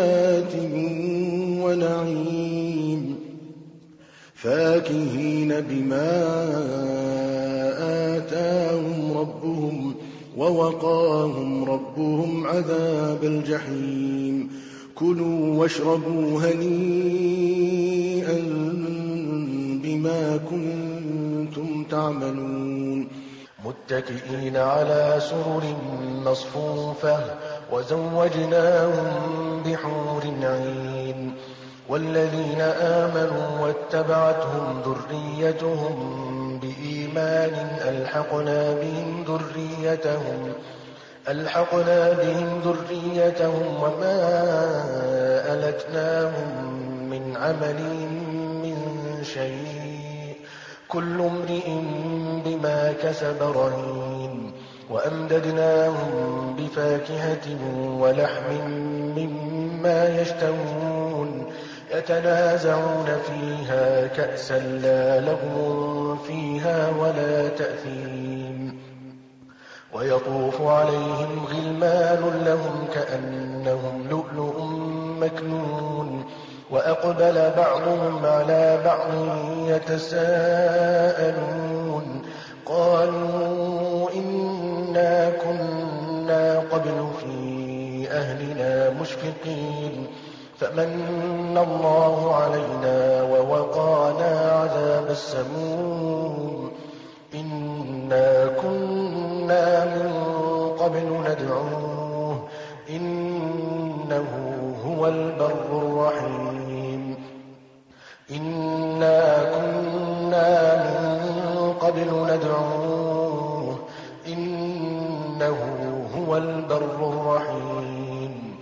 جنات ونعيم فاكهين بما آتاهم ربهم ووقاهم ربهم عذاب الجحيم كلوا واشربوا هنيئا بما كنتم تعملون متكئين على سرر مصفوفة وزوجناهم بحور عين والذين آمنوا واتبعتهم ذريتهم بإيمان ألحقنا بهم ذريتهم ألحقنا بهم ذريتهم وما ألتناهم من عملهم من شيء كل امرئ بما كسب رهين وأمددناهم بفاكهة ولحم مما يشتهون يتنازعون فيها كأسا لا لغو فيها ولا تأثيم ويطوف عليهم غلمان لهم كأنهم لؤلؤ مكنون وأقبل بعضهم على بعض يتساءلون. قالوا إنا كنا قبل في أهلنا مشفقين. فمن الله علينا ووقانا عذاب السموم. إنا كنا من قبل ندعوه. إنه هو البر الرحيم. إنا كنا من قبل ندعوه. إنه هو البر الرحيم.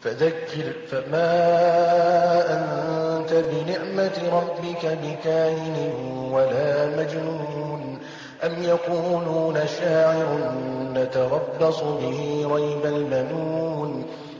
فذكر فما أنت بنعمة ربك بكاهن ولا مجنون. أم يقولون شاعر نتربص به ريب المنون.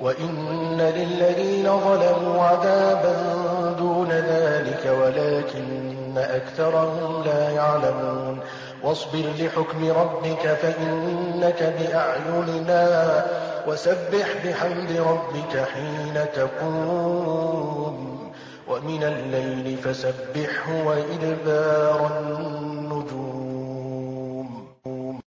وإن للذين ظلموا عذابا دون ذلك ولكن أكثرهم لا يعلمون واصبر لحكم ربك فإنك بأعيننا وسبح بحمد ربك حين تقوم ومن الليل فسبحه وإدبار